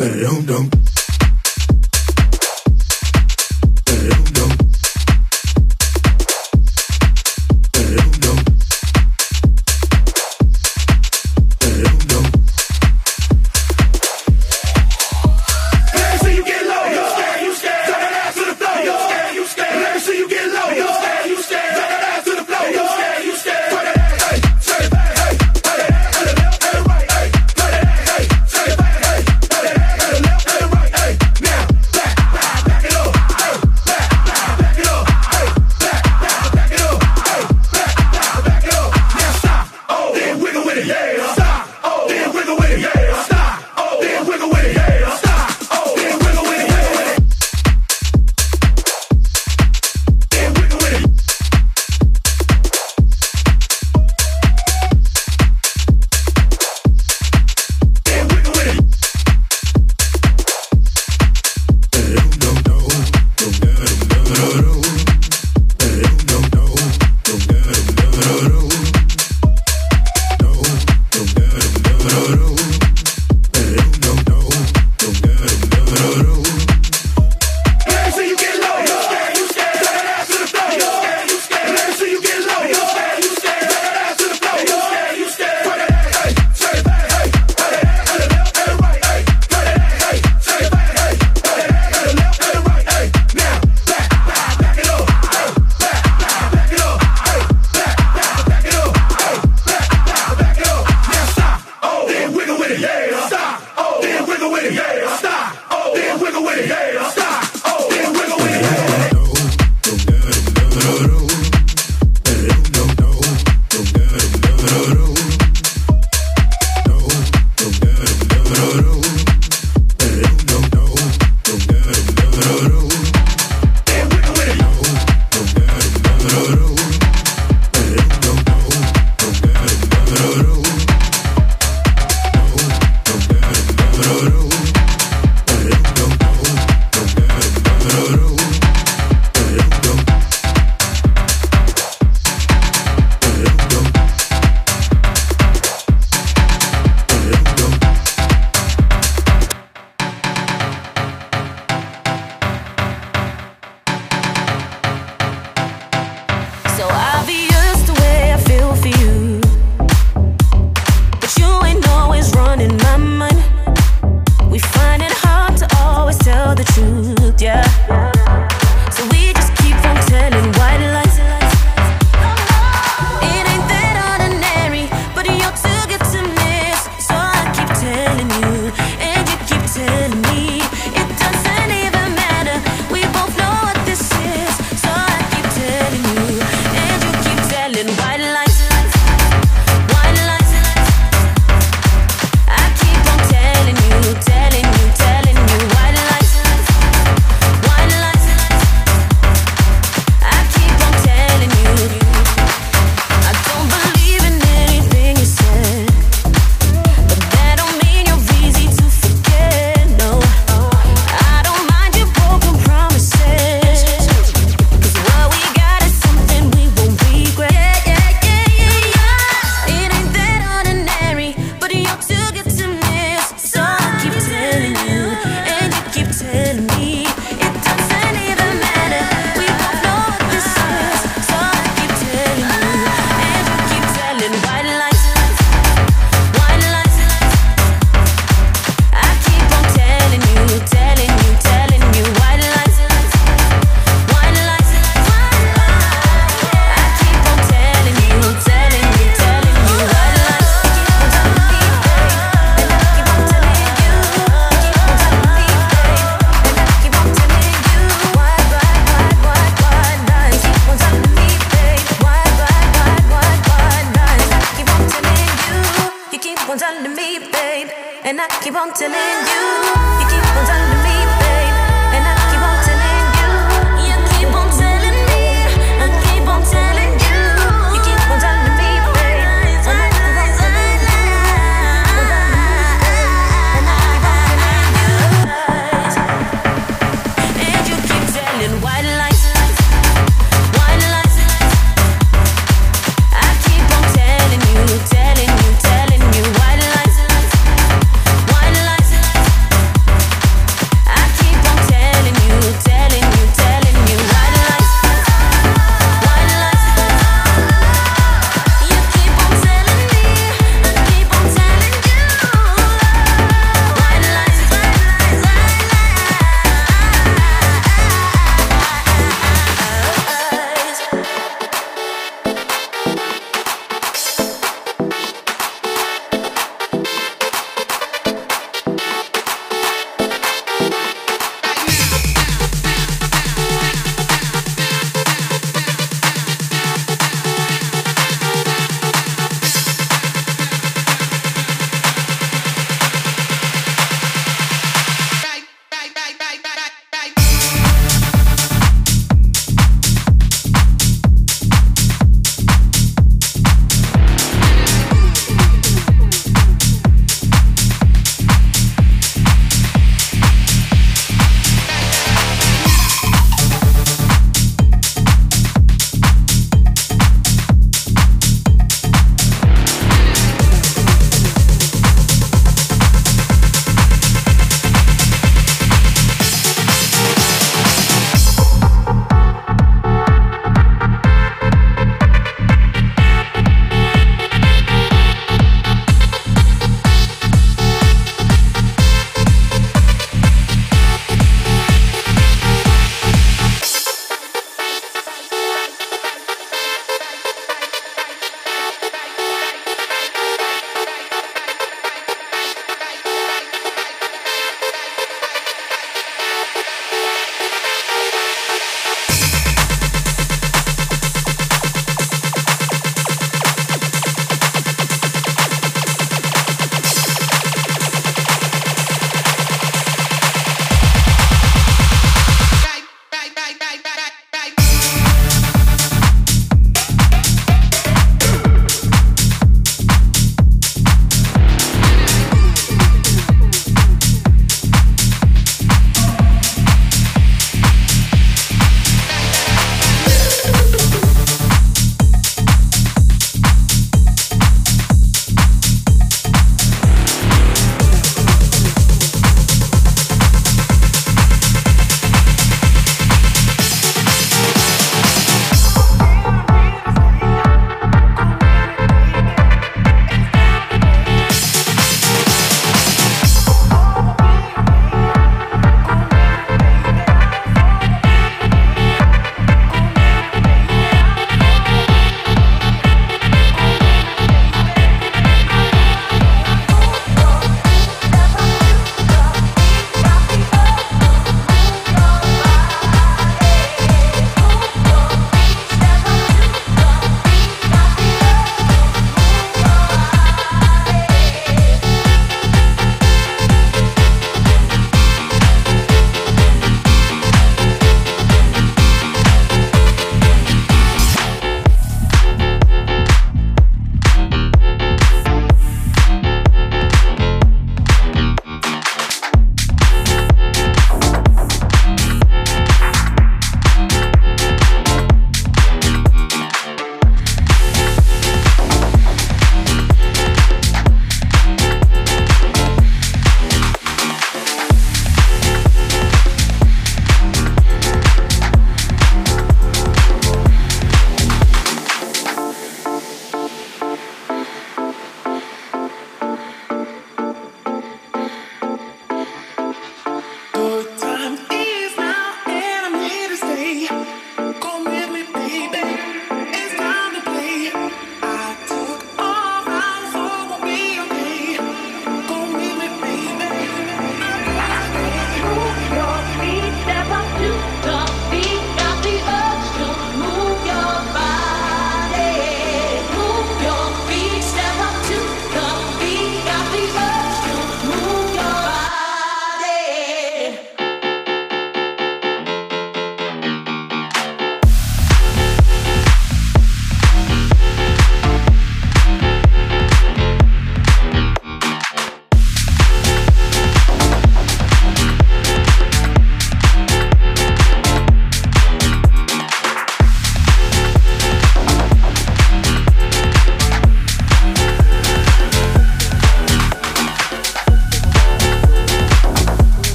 I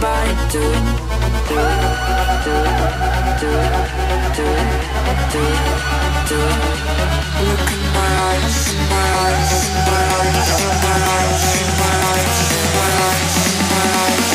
body do it. Do it. Do it. Do it. Do it. Do it. Do it. Look in my eyes my eyes. My eyes. My eyes. My eyes. My eyes. My eyes.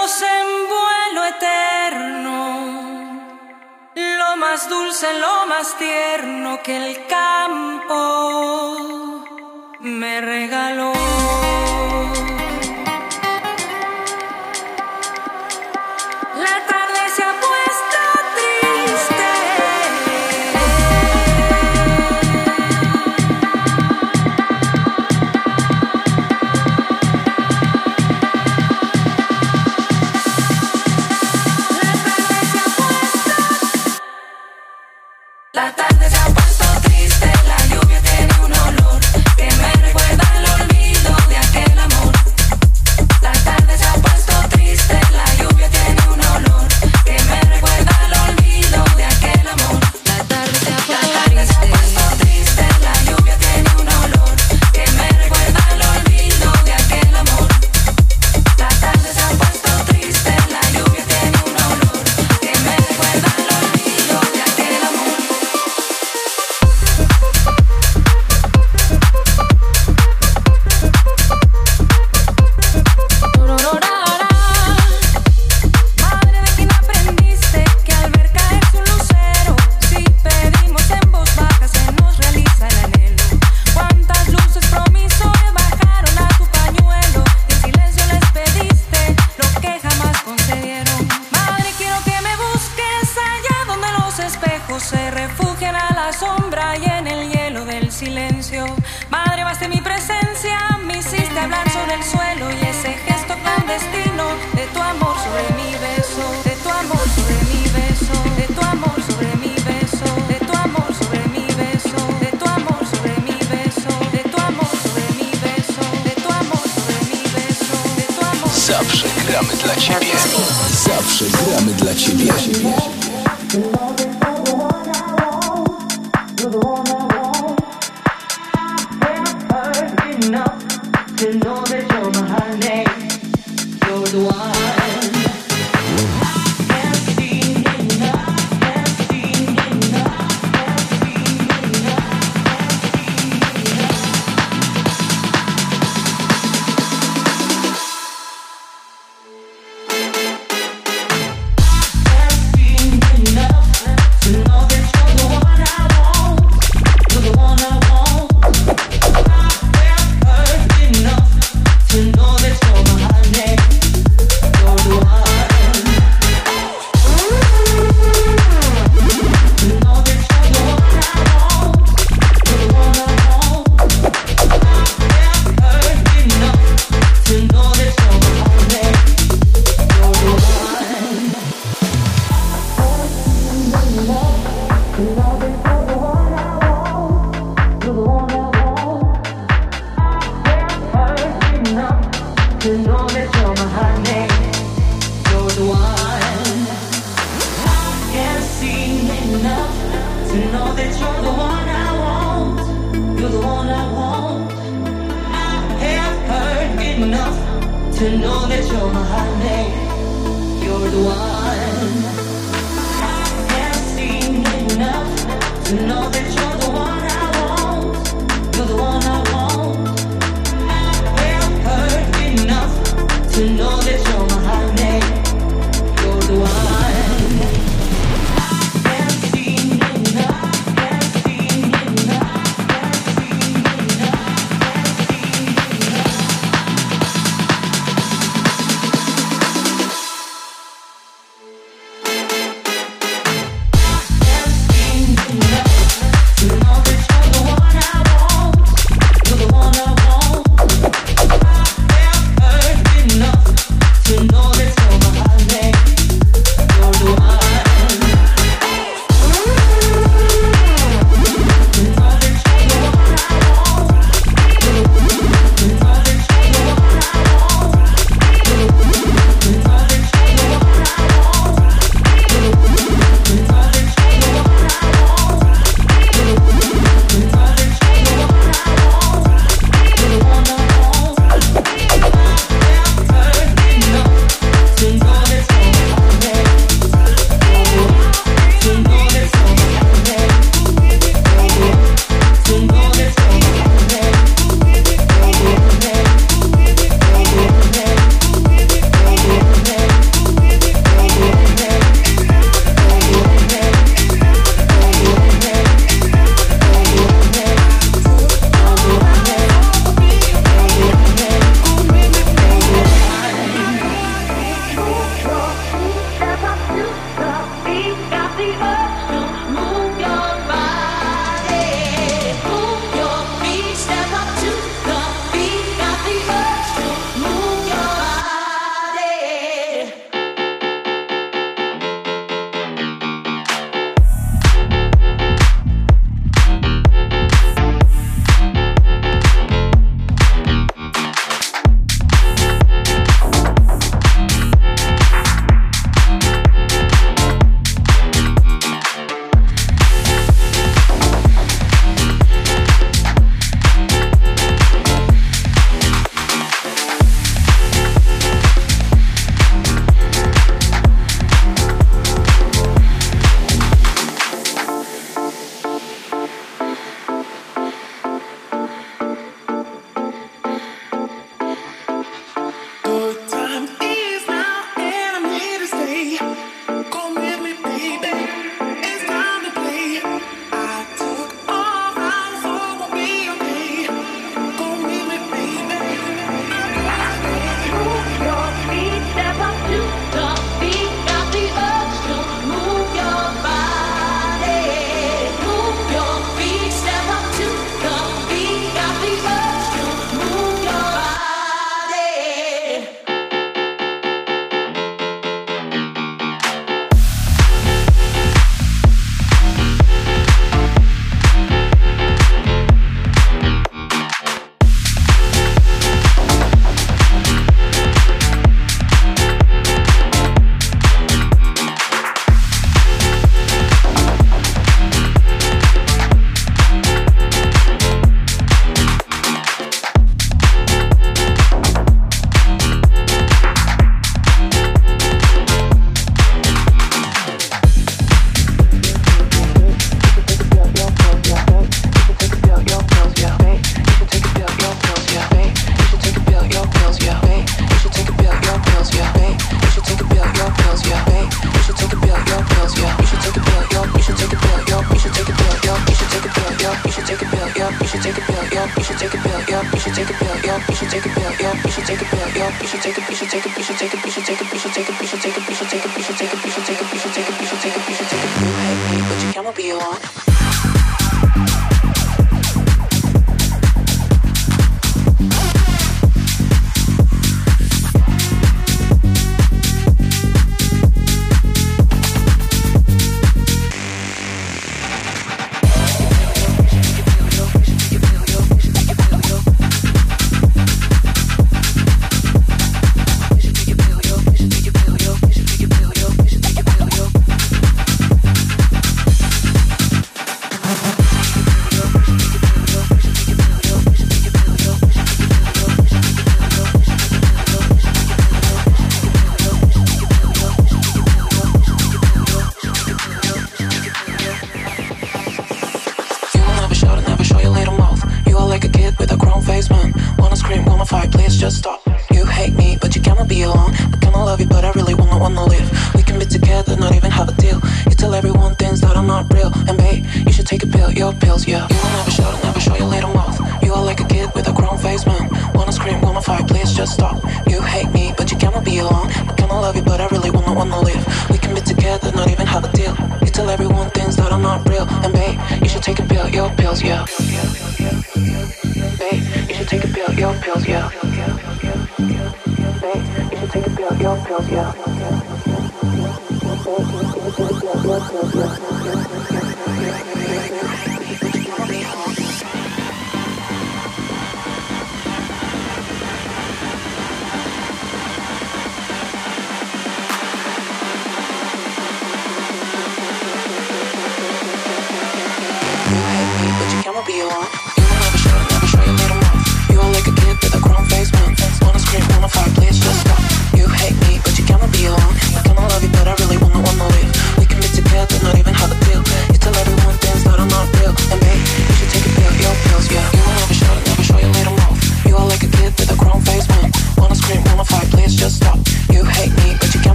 En vuelo eterno, lo más dulce, lo más tierno que el campo me regaló. Zawsze gramy dla ciebie.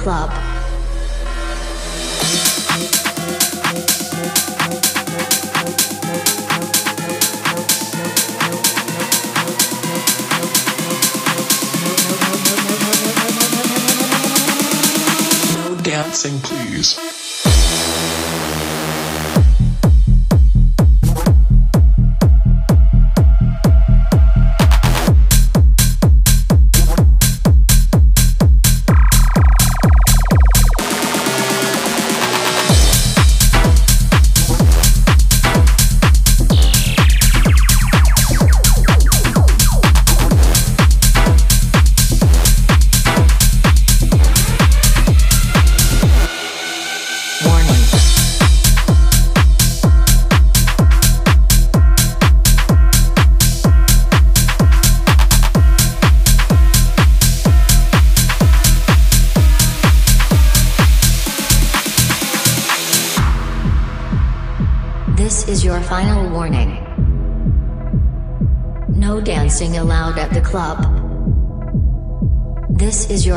Club. Dancing, please.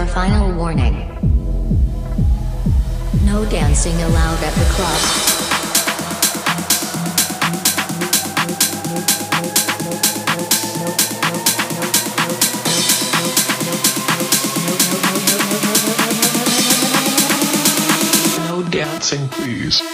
Your final warning. No dancing allowed at the club. No dancing, please.